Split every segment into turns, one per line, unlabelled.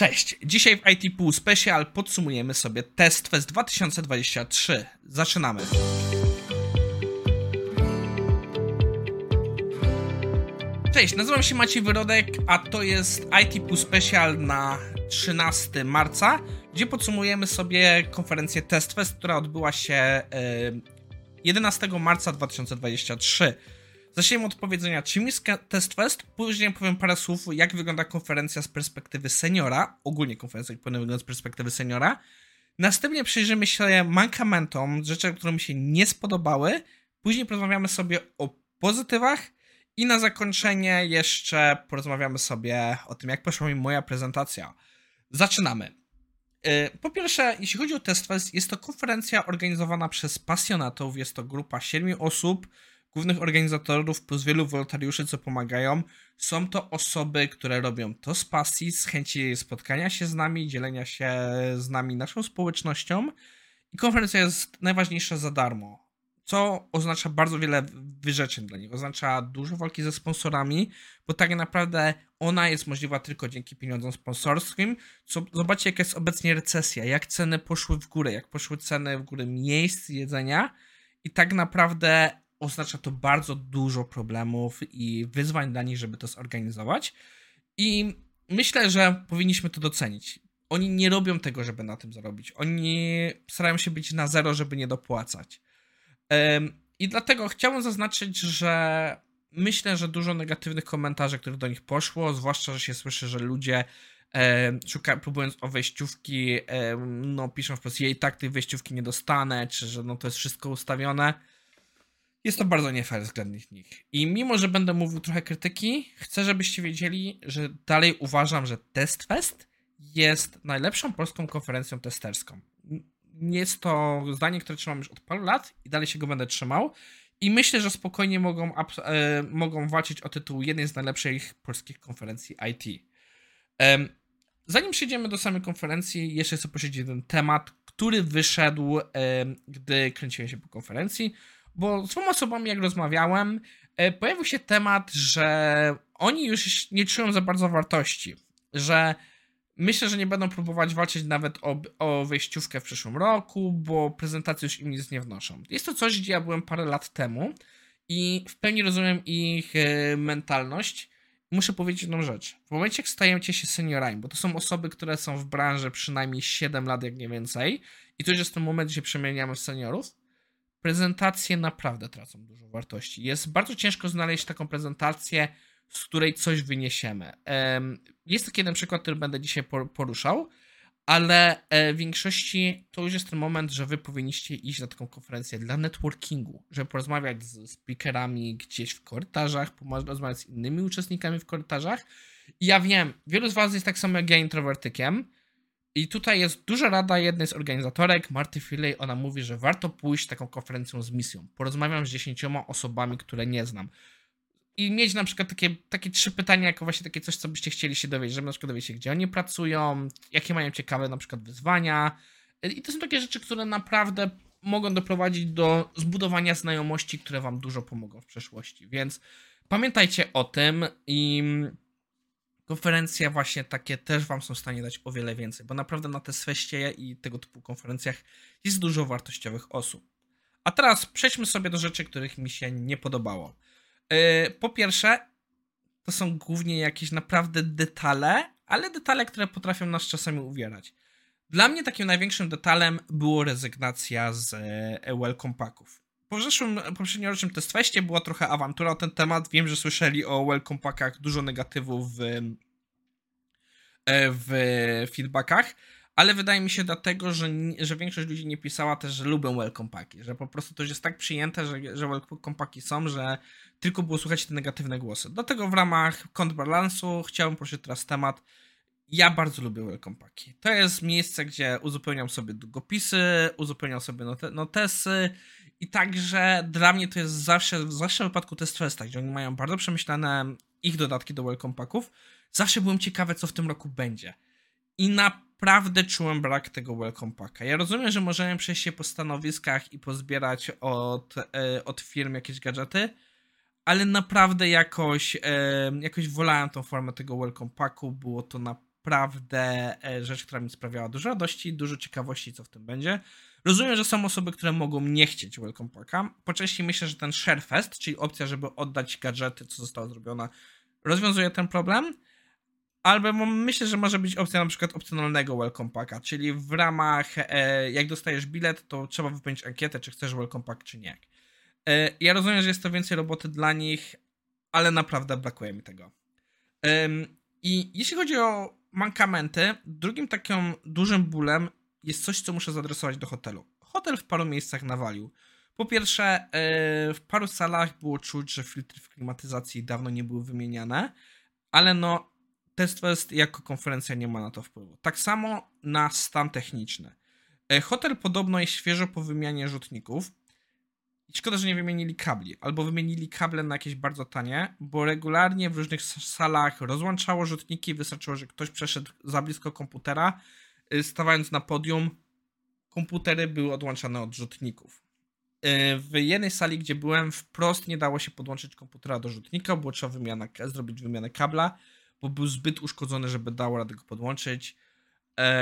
Cześć! Dzisiaj w IT Pool Special podsumujemy sobie Test Fest 2023. Zaczynamy! Cześć, nazywam się Maciej Wyrodek, a to jest IT Pool Special na 13 marca, gdzie podsumujemy sobie konferencję Test Fest, która odbyła się 11 marca 2023. Zacznijmy od powiedzenia, czym jest Test Fest, później powiem parę słów, jak wygląda konferencja z perspektywy seniora, ogólnie konferencja jak powinna wyglądać z perspektywy seniora. Następnie przyjrzymy się mankamentom, rzeczom, które mi się nie spodobały. Później porozmawiamy sobie o pozytywach i na zakończenie jeszcze porozmawiamy sobie o tym, jak poszła mi moja prezentacja. Zaczynamy. Y, po pierwsze, jeśli chodzi o Test Fest, jest to konferencja organizowana przez pasjonatów, jest to grupa siedmiu osób, głównych organizatorów plus wielu wolontariuszy, co pomagają. Są to osoby, które robią to z pasji, z chęci spotkania się z nami, dzielenia się z nami naszą społecznością. I konferencja jest najważniejsza za darmo, co oznacza bardzo wiele wyrzeczeń dla nich. Oznacza dużo walki ze sponsorami, bo tak naprawdę ona jest możliwa tylko dzięki pieniądzom sponsorskim. Co, zobaczcie, jaka jest obecnie recesja, jak ceny poszły w górę, jak poszły ceny w górę miejsc jedzenia. I tak naprawdę oznacza to bardzo dużo problemów i wyzwań dla nich, żeby to zorganizować. I myślę, że powinniśmy to docenić. Oni nie robią tego, żeby na tym zarobić. Oni starają się być na zero, żeby nie dopłacać. I dlatego chciałbym zaznaczyć, że myślę, że dużo negatywnych komentarzy, które do nich poszło, zwłaszcza, że się słyszy, że ludzie szuka, próbując o wejściówki, no piszą wprost, jej tak tej wejściówki nie dostanę, czy że no to jest wszystko ustawione jest to bardzo nie fair względem nich. I mimo, że będę mówił trochę krytyki, chcę, żebyście wiedzieli, że dalej uważam, że TestFest jest najlepszą polską konferencją testerską. Jest to zdanie, które trzymam już od paru lat i dalej się go będę trzymał. I myślę, że spokojnie mogą, e, mogą walczyć o tytuł jednej z najlepszych polskich konferencji IT. Zanim przejdziemy do samej konferencji, jeszcze chcę posiedzieć jeden temat, który wyszedł, e, gdy kręciłem się po konferencji bo z dwoma osobami, jak rozmawiałem, e, pojawił się temat, że oni już nie czują za bardzo wartości, że myślę, że nie będą próbować walczyć nawet o, o wejściówkę w przyszłym roku, bo prezentacje już im nic nie wnoszą. Jest to coś, gdzie ja byłem parę lat temu i w pełni rozumiem ich e, mentalność. Muszę powiedzieć jedną rzecz. W momencie, jak stajecie się seniorami, bo to są osoby, które są w branży przynajmniej 7 lat, jak nie więcej, i to już jest ten moment, gdzie przemieniamy w seniorów, prezentacje naprawdę tracą dużo wartości. Jest bardzo ciężko znaleźć taką prezentację, z której coś wyniesiemy. Jest taki jeden przykład, który będę dzisiaj poruszał, ale e, w większości to już jest ten moment, że wy powinniście iść na taką konferencję dla networkingu, żeby porozmawiać z speakerami gdzieś w korytarzach, porozmawiać z innymi uczestnikami w korytarzach. Ja wiem, wielu z was jest tak samo jak ja introwertykiem, i tutaj jest duża rada jednej z organizatorek, Marty Filey. Ona mówi, że warto pójść taką konferencją z misją. Porozmawiam z dziesięcioma osobami, które nie znam. I mieć na przykład takie, takie trzy pytania, jako właśnie takie coś, co byście chcieli się dowiedzieć, żeby na przykład dowiedzieć się, gdzie oni pracują, jakie mają ciekawe na przykład wyzwania. I to są takie rzeczy, które naprawdę mogą doprowadzić do zbudowania znajomości, które wam dużo pomogą w przeszłości. Więc pamiętajcie o tym i konferencje właśnie takie też wam są w stanie dać o wiele więcej, bo naprawdę na te sweście i tego typu konferencjach jest dużo wartościowych osób. A teraz przejdźmy sobie do rzeczy, których mi się nie podobało. Yy, po pierwsze, to są głównie jakieś naprawdę detale, ale detale, które potrafią nas czasami uwierać. Dla mnie takim największym detalem było rezygnacja z e, Welcome Packów. Po zeszłym, poprzedniorocznym testfeście była trochę awantura o ten temat. Wiem, że słyszeli o welcome packach dużo negatywów w, e, w feedbackach, ale wydaje mi się dlatego, że, że większość ludzi nie pisała też, że lubią welcome packi, że po prostu to jest tak przyjęte, że, że welcome packi są, że tylko było słychać te negatywne głosy. Dlatego w ramach kontrbalansu chciałbym poruszyć teraz temat. Ja bardzo lubię welcome packi. To jest miejsce, gdzie uzupełniam sobie długopisy, uzupełniam sobie notesy, i także dla mnie to jest zawsze, zawsze w wypadku Test Festa, gdzie oni mają bardzo przemyślane ich dodatki do Welcome Packów, zawsze byłem ciekawy, co w tym roku będzie. I naprawdę czułem brak tego Welcome Packa. Ja rozumiem, że możemy przejść się po stanowiskach i pozbierać od, e, od firm jakieś gadżety, ale naprawdę jakoś, e, jakoś wolałem tą formę tego Welcome Packu. Było to na naprawdę e, rzecz, która mi sprawiała dużo radości, dużo ciekawości, co w tym będzie. Rozumiem, że są osoby, które mogą nie chcieć Welcome Packa. Po części myślę, że ten Sharefest, czyli opcja, żeby oddać gadżety, co zostało zrobione, rozwiązuje ten problem. Albo myślę, że może być opcja na przykład opcjonalnego Welcome Packa, czyli w ramach, e, jak dostajesz bilet, to trzeba wypełnić ankietę, czy chcesz Welcome Pack, czy nie. E, ja rozumiem, że jest to więcej roboty dla nich, ale naprawdę brakuje mi tego. I jeśli chodzi o mankamenty, drugim takim dużym bólem jest coś, co muszę zaadresować do hotelu. Hotel w paru miejscach nawalił. Po pierwsze, e, w paru salach było czuć, że filtry w klimatyzacji dawno nie były wymieniane, ale no, TestFest jako konferencja nie ma na to wpływu. Tak samo na stan techniczny. E, hotel podobno jest świeżo po wymianie rzutników. Szkoda, że nie wymienili kabli, albo wymienili kable na jakieś bardzo tanie, bo regularnie w różnych salach rozłączało rzutniki, wystarczyło, że ktoś przeszedł za blisko komputera, stawając na podium, komputery były odłączane od rzutników. Y, w jednej sali, gdzie byłem, wprost nie dało się podłączyć komputera do rzutnika, było trzeba wymiana, zrobić wymianę kabla, bo był zbyt uszkodzony, żeby dało radę go podłączyć.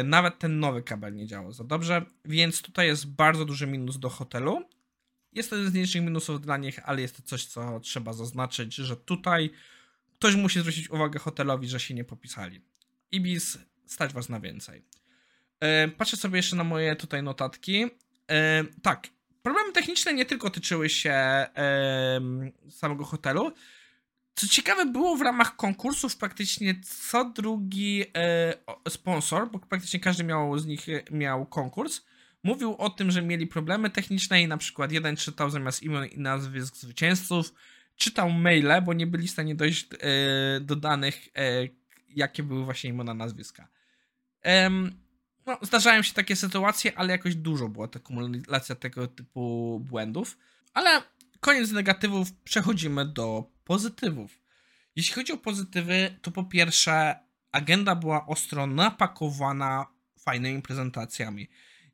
Y, nawet ten nowy kabel nie działał za dobrze, więc tutaj jest bardzo duży minus do hotelu, jest to jeden z mniejszych minusów dla nich, ale jest to coś, co trzeba zaznaczyć, że tutaj ktoś musi zwrócić uwagę hotelowi, że się nie popisali. Ibis, stać was na więcej. E, patrzę sobie jeszcze na moje tutaj notatki. E, tak, problemy techniczne nie tylko tyczyły się e, samego hotelu. Co ciekawe, było w ramach konkursów praktycznie co drugi sponsor, bo praktycznie każdy miał z nich miał konkurs Mówił o tym, że mieli problemy techniczne i na przykład jeden czytał zamiast imion i nazwisk zwycięzców, czytał maile, bo nie byli w stanie dojść e, do danych, e, jakie były właśnie imiona, nazwiska. E, no, zdarzają się takie sytuacje, ale jakoś dużo była ta kumulacja tego typu błędów. Ale koniec negatywów, przechodzimy do pozytywów. Jeśli chodzi o pozytywy, to po pierwsze, agenda była ostro napakowana fajnymi prezentacjami.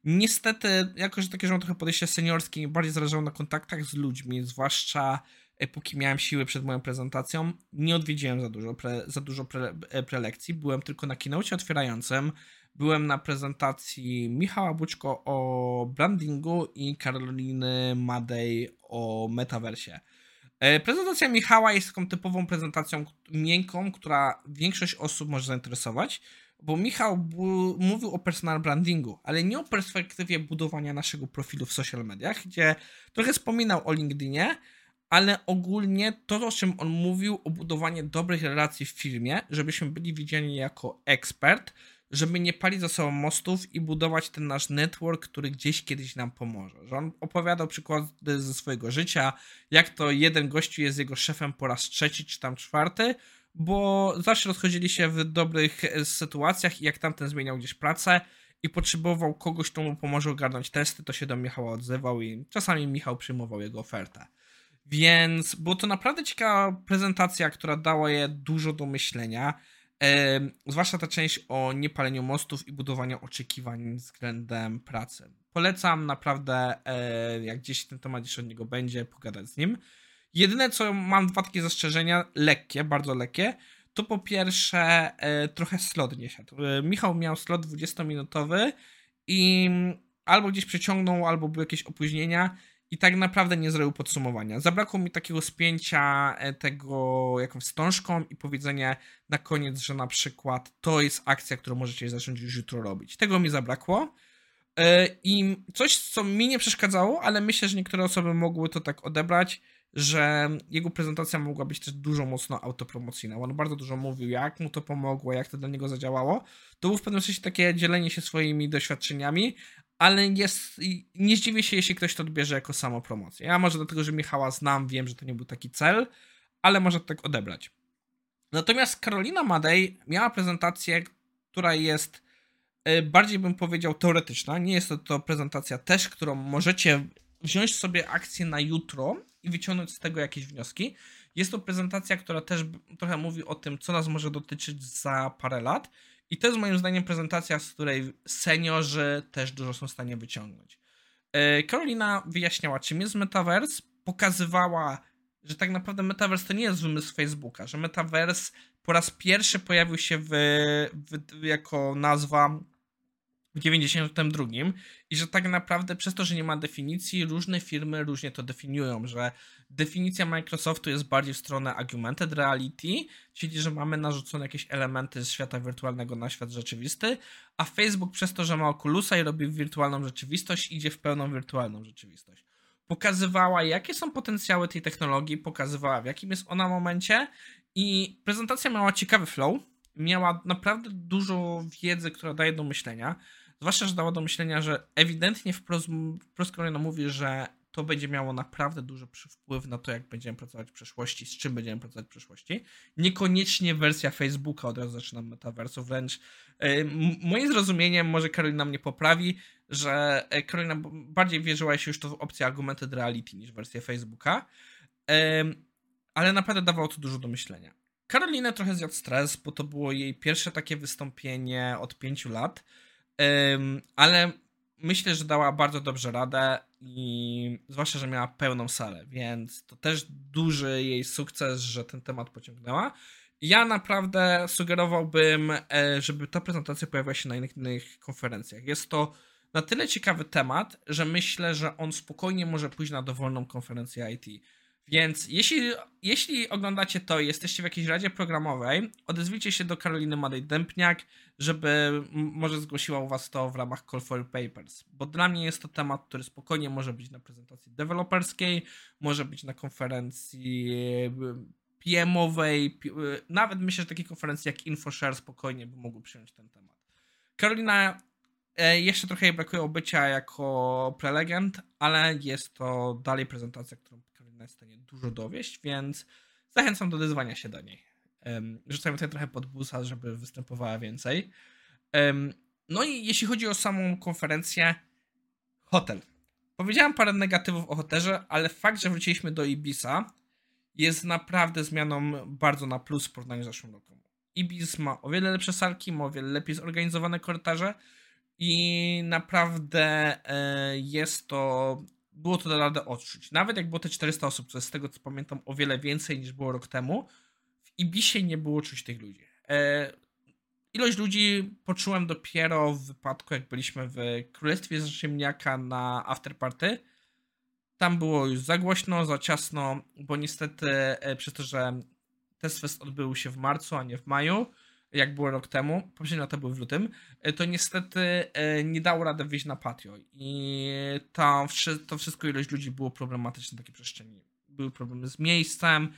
Niestety, jako że takie, że mam trochę podejście seniorskie, bardziej zależało na kontaktach z ludźmi, zwłaszcza póki miałem siły przed moją prezentacją, nie odwiedziłem za dużo, pre, za dużo pre, e, prelekcji. Byłem tylko na keynote otwierającym, byłem na prezentacji Michała Buczko o brandingu i Karoliny Madej o metaversie. E, prezentacja Michała jest taką typową prezentacją miękką, która większość osób może zainteresować bo Michał mówił o personal brandingu, ale nie o perspektywie budowania naszego profilu w social mediach, gdzie trochę wspominał o LinkedInie, ale ogólnie to, o czym on mówił, o budowaniu dobrych relacji w firmie, żebyśmy byli widziani jako ekspert, żeby nie palić za sobą mostów i budować ten nasz network, który gdzieś kiedyś nam pomoże. Że on opowiadał przykłady ze swojego życia, jak to jeden gościu jest jego szefem po raz trzeci czy tam czwarty, bo zawsze rozchodzili się w dobrych e, sytuacjach i jak tamten zmieniał gdzieś pracę i potrzebował kogoś, kto mu pomoże ogarnąć testy, to się do Michała odzywał i czasami Michał przyjmował jego ofertę. Więc była to naprawdę ciekawa prezentacja, która dała je dużo do myślenia. Zwłaszcza ta część o niepaleniu mostów i budowaniu oczekiwań względem pracy. Polecam naprawdę, e, jak gdzieś ten temat jeszcze od niego będzie, pogadać z nim. Jedyne, co mam dwa takie zastrzeżenia, lekkie, bardzo lekkie, to po pierwsze e, trochę slot nie siadł. E, Michał miał slot 20-minutowy i albo gdzieś przeciągnął, albo były jakieś opóźnienia i tak naprawdę nie zrobił podsumowania. Zabrakło mi takiego spięcia e, tego jakąś wstążką i powiedzenia na koniec, że na przykład to jest akcja, którą możecie zacząć już jutro robić. Tego mi zabrakło. I coś, co mi nie przeszkadzało, ale myślę, że niektóre osoby mogły to tak odebrać, że jego prezentacja mogła być też dużo mocno autopromocyjna. On bardzo dużo mówił, jak mu to pomogło, jak to dla niego zadziałało. To było w pewnym sensie takie dzielenie się swoimi doświadczeniami, ale jest, nie zdziwię się, jeśli ktoś to odbierze jako samopromocję. Ja może dlatego, że Michała znam, wiem, że to nie był taki cel, ale może to tak odebrać. Natomiast Karolina Madej miała prezentację, która jest e, bardziej bym powiedział teoretyczna. Nie jest to, to prezentacja też, którą możecie wziąć sobie akcję na jutro i wyciągnąć z tego jakieś wnioski. Jest to prezentacja, która też trochę mówi o tym, co nas może dotyczyć za parę lat. I to jest moim zdaniem prezentacja, z której seniorzy też dużo są w stanie wyciągnąć. Karolina e, wyjaśniała, czym jest Metaverse, pokazywała, że tak naprawdę Metaverse to nie jest wymysł Facebooka, że Metaverse po raz pierwszy pojawił się w, w jako nazwa w 92 i że tak naprawdę przez to, że nie ma definicji, różne firmy różnie to definiują, że definicja Microsoftu jest bardziej w stronę augmented reality, czyli że mamy narzucone jakieś elementy z świata wirtualnego na świat rzeczywisty, a Facebook przez to, że ma Oculusa i robi wirtualną rzeczywistość, idzie w pełną wirtualną rzeczywistość. Pokazywała, jakie są potencjały tej technologii, pokazywała, w jakim jest ona momencie i prezentacja miała ciekawy flow, miała naprawdę dużo wiedzy, która daje do myślenia. Zwłaszcza, że dała do myślenia, że ewidentnie wprost, Corona mówi, że to będzie miało naprawdę duży wpływ na to, jak będziemy pracować w przyszłości, z czym będziemy pracować w przyszłości. Niekoniecznie wersja Facebooka, od razu zaczynam metaversu, wręcz yy, moim zrozumieniem, może Karolina mnie poprawi, że e, Karolina bardziej wierzyła się już to w opcję augmented reality niż wersję Facebooka, ale naprawdę dawało to dużo do myślenia. Karolinę trochę zjadł stres, bo to było jej pierwsze takie wystąpienie od pięciu lat, ale myślę, że dała bardzo dobrze radę i zwłaszcza, że miała pełną salę, więc to też duży jej sukces, że ten temat pociągnęła. Ja naprawdę sugerowałbym, e, żeby ta prezentacja pojawiła się na innych konferencjach. Jest to na tyle ciekawy temat, że myślę, że on spokojnie może pójść na dowolną konferencję IT. Więc jeśli, jeśli oglądacie to i jesteście w jakiejś radzie programowej, odezwijcie się do Karoliny Madej-Dępniak, żeby może zgłosiła u was to w ramach Call for Papers. Bo dla mnie jest to temat, który spokojnie może być na prezentacji deweloperskiej, może być na konferencji PM-owej, nawet myślę, że takie konferencje jak InfoShare spokojnie by mogły przyjąć ten temat. Karolina e, jeszcze trochę jej brakuje obycia jako prelegent, ale jest to dalej prezentacja, którą Karolina jest w stanie dużo dowieść, więc zachęcam do odezwania się do niej. Rzucamy tutaj trochę pod busa, żeby występowała więcej. No i jeśli chodzi o samą konferencję, hotel. Powiedziałem parę negatywów o hotelze, ale fakt, że wróciliśmy do Ibisa jest naprawdę zmianą bardzo na plus w porównaniu z zeszłym rokiem. Ibis ma o wiele lepsze salki, ma o wiele lepiej zorganizowane korytarze i naprawdę e, jest to było to da radę odczuć. Nawet jak było te 400 osób, jest z tego co pamiętam o wiele więcej niż było rok temu, Ibisie nie było czuć tych ludzi. E, ilość ludzi poczułem dopiero w wypadku, jak byliśmy w Królestwie Ziemniaka na afterparty. Tam było już za głośno, za ciasno, bo niestety e, przez to, że Test Fest odbył się w marcu, a nie w maju, jak było rok temu, poprzednio to był w lutym, e, to niestety e, nie dało rady wyjść na patio i tam to wszystko ilość ludzi było problematyczne w takiej przestrzeni. Były problemy z miejscem,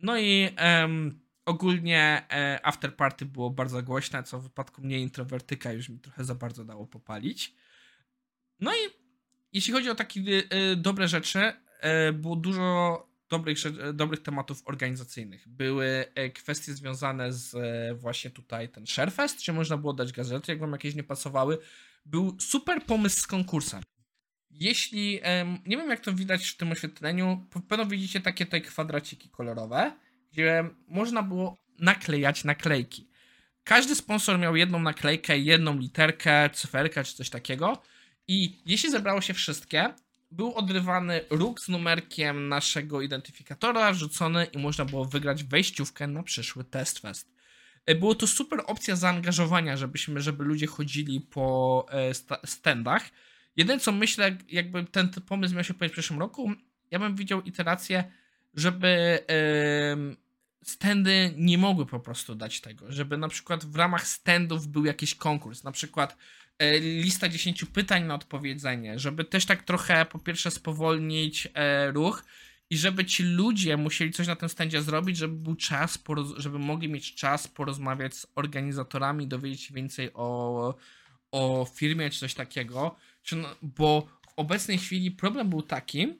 no i um, ogólnie e, afterparty było bardzo głośne, co w wypadku mnie introwertyka już mi trochę za bardzo dało popalić. No i jeśli chodzi o takie dobre rzeczy, było dużo dobrych, dobrych tematów organizacyjnych. Były e, kwestie związane z e, właśnie tutaj ten Sharefest, gdzie można było dać gazety, jak wam jakieś nie pasowały. Był super pomysł z konkursem. Jeśli, nie wiem jak to widać w tym oświetleniu, pewno widzicie takie tutaj kwadraciki kolorowe, gdzie można było naklejać naklejki. Każdy sponsor miał jedną naklejkę, jedną literkę, cyferkę czy coś takiego i jeśli zebrało się wszystkie, był odrywany róg z numerkiem naszego identyfikatora, wrzucony i można było wygrać wejściówkę na przyszły test fest. E, było to super opcja zaangażowania, żebyśmy, żeby ludzie chodzili po e, standach Jedyne co myślę, jakby ten pomysł miał się pojawić w przyszłym roku, ja bym widział iterację, żeby standy nie mogły po prostu dać tego, żeby na przykład w ramach standów był jakiś konkurs, na przykład lista 10 pytań na odpowiedzenie, żeby też tak trochę po pierwsze spowolnić yy, ruch i żeby ci ludzie musieli coś na tym standzie zrobić, żeby był czas, żeby mogli mieć czas porozmawiać z organizatorami, dowiedzieć się więcej o, o firmie czy coś takiego, no, bo w obecnej chwili problem był taki,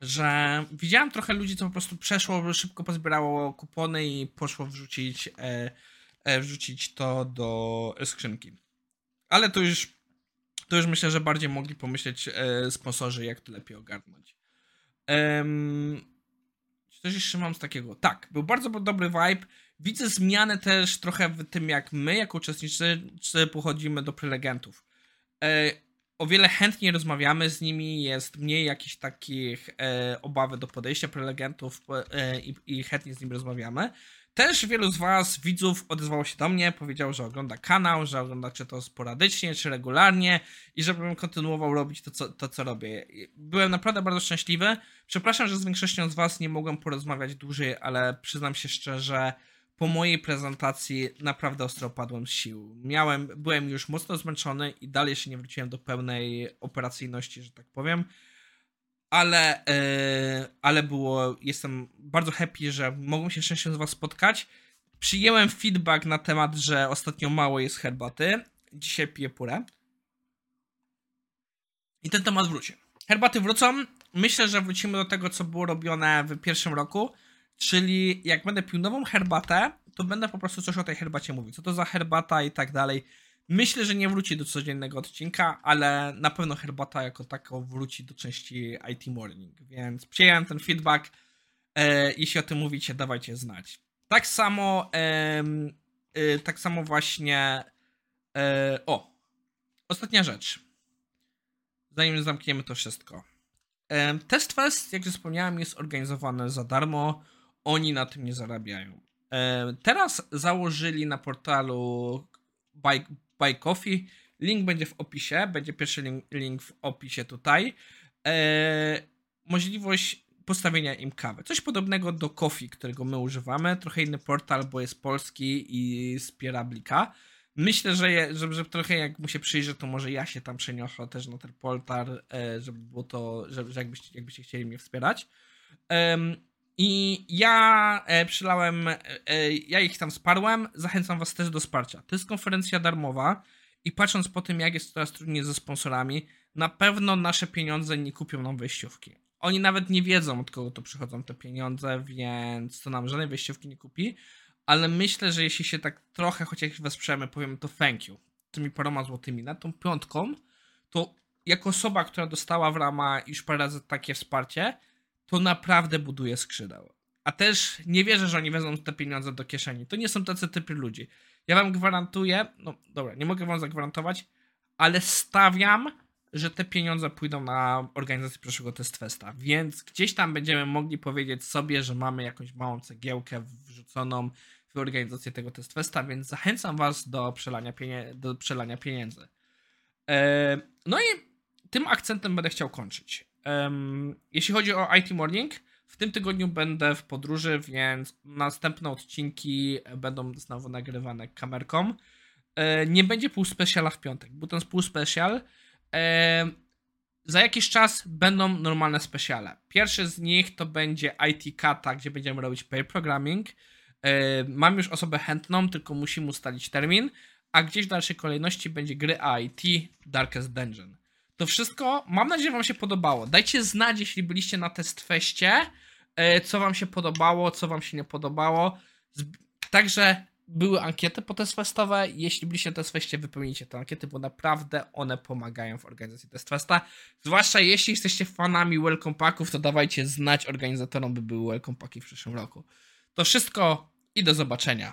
że widziałem trochę ludzi, co po prostu przeszło, szybko pozbierało kupony i poszło wrzucić, e, e, wrzucić to do skrzynki. Ale to już, to już myślę, że bardziej mogli pomyśleć e, sponsorzy, jak to lepiej ogarnąć. Ehm, coś jeszcze mam z takiego? Tak, był bardzo dobry vibe. Widzę zmianę też trochę w tym, jak my, jako uczestnicy, pochodzimy do prelegentów. E, o wiele chętniej rozmawiamy z nimi, jest mniej jakichś takich e, obawy do podejścia prelegentów e, i, i chętnie z nimi rozmawiamy. Też wielu z Was, widzów, odezwało się do mnie, powiedział, że ogląda kanał, że ogląda czy to sporadycznie, czy regularnie i żebym kontynuował robić to co, to, co robię. Byłem naprawdę bardzo szczęśliwy. Przepraszam, że z większością z Was nie mogłem porozmawiać dłużej, ale przyznam się szczerze, po mojej prezentacji naprawdę ostro opadłem z sił. Miałem, byłem już mocno zmęczony i dalej się nie wróciłem do pełnej operacyjności, że tak powiem. Ale, yy, ale było, jestem bardzo happy, że mogłem się szczęście z Was spotkać. Przyjęłem feedback na temat, że ostatnio mało jest herbaty. Dzisiaj piję purę. I ten temat wróci. Herbaty wrócą. Myślę, że wrócimy do tego, co było robione w pierwszym roku Czyli jak będę pił nową herbatę, to będę po prostu coś o tej herbacie mówił. Co to za herbata i tak dalej. Myślę, że nie wróci do codziennego odcinka, ale na pewno herbata jako taka wróci do części IT Morning, więc przyjąłem ten feedback. E, jeśli o tym mówicie, dawajcie znać. Tak samo, e, e, tak samo właśnie. E, o, ostatnia rzecz. Zanim zamkniemy to wszystko. E, Test Fest, jak już wspomniałem, jest organizowany za darmo oni na tym nie zarabiają. E, teraz założyli na portalu Buy, Coffee. Link będzie w opisie, będzie pierwszy link, link w opisie tutaj. E, możliwość postawienia im kawy. Coś podobnego do Coffee, którego my używamy. Trochę inny portal, bo jest polski i wspiera Blika. Myślę, że, je, że, że, trochę jak mu się przyjrzę, to może ja się tam przeniosę też na ten portal, e, żeby było to, że, że jakbyście, jakbyście chcieli mnie wspierać. I ja e, przylałem, e, e, ja ich tam wsparłem, zachęcam was też do wsparcia. To jest konferencja darmowa i patrząc po tym, jak jest teraz trudniej ze sponsorami, na pewno nasze pieniądze nie kupią nam wejściówki. Oni nawet nie wiedzą, od kogo to przychodzą te pieniądze, więc to nam żadnej wejściówki nie kupi. Ale myślę, że jeśli się tak trochę chociaż wesprzemy, powiem to thank you, tymi paroma złotymi, na tą piątką, to jako osoba, która dostała w ramach już parę razy takie wsparcie, to naprawdę buduje skrzydeł. A też nie wierzę, że oni wezmą te pieniądze do kieszeni. To nie są tacy typy ludzi. Ja wam gwarantuję, no dobra, nie mogę wam zagwarantować, ale stawiam, że te pieniądze pójdą na organizację przyszłego testfesta, więc gdzieś tam będziemy mogli powiedzieć sobie, że mamy jakąś małą cegiełkę wrzuconą w organizację tego testfesta, więc zachęcam was do przelania, pienie- do przelania pieniędzy. Eee, no i tym akcentem będę chciał kończyć. Jeśli chodzi o IT Morning, w tym tygodniu będę w podróży, więc następne odcinki będą znowu nagrywane kamerką. E, nie będzie półspeciala w piątek, bo ten półspecial e, za jakiś czas będą normalne speciale. Pierwszy z nich to będzie IT Kata, gdzie będziemy robić pair programming. E, mam już osobę chętną, tylko musimy ustalić termin, a gdzieś w dalszej kolejności będzie gry IT Darkest Dungeon. To wszystko, mam nadzieję, Wam się podobało. Dajcie znać, jeśli byliście na testfeście, e, co Wam się podobało, co Wam się nie podobało. Także były ankiety po testfestowe. Jeśli byliście na testfeście, wypełnijcie te ankiety, bo naprawdę one pomagają w organizacji testfesta. Zwłaszcza jeśli jesteście fanami welcome packów, to dawajcie znać organizatorom, by były welcome packi w przyszłym roku. To wszystko i do zobaczenia.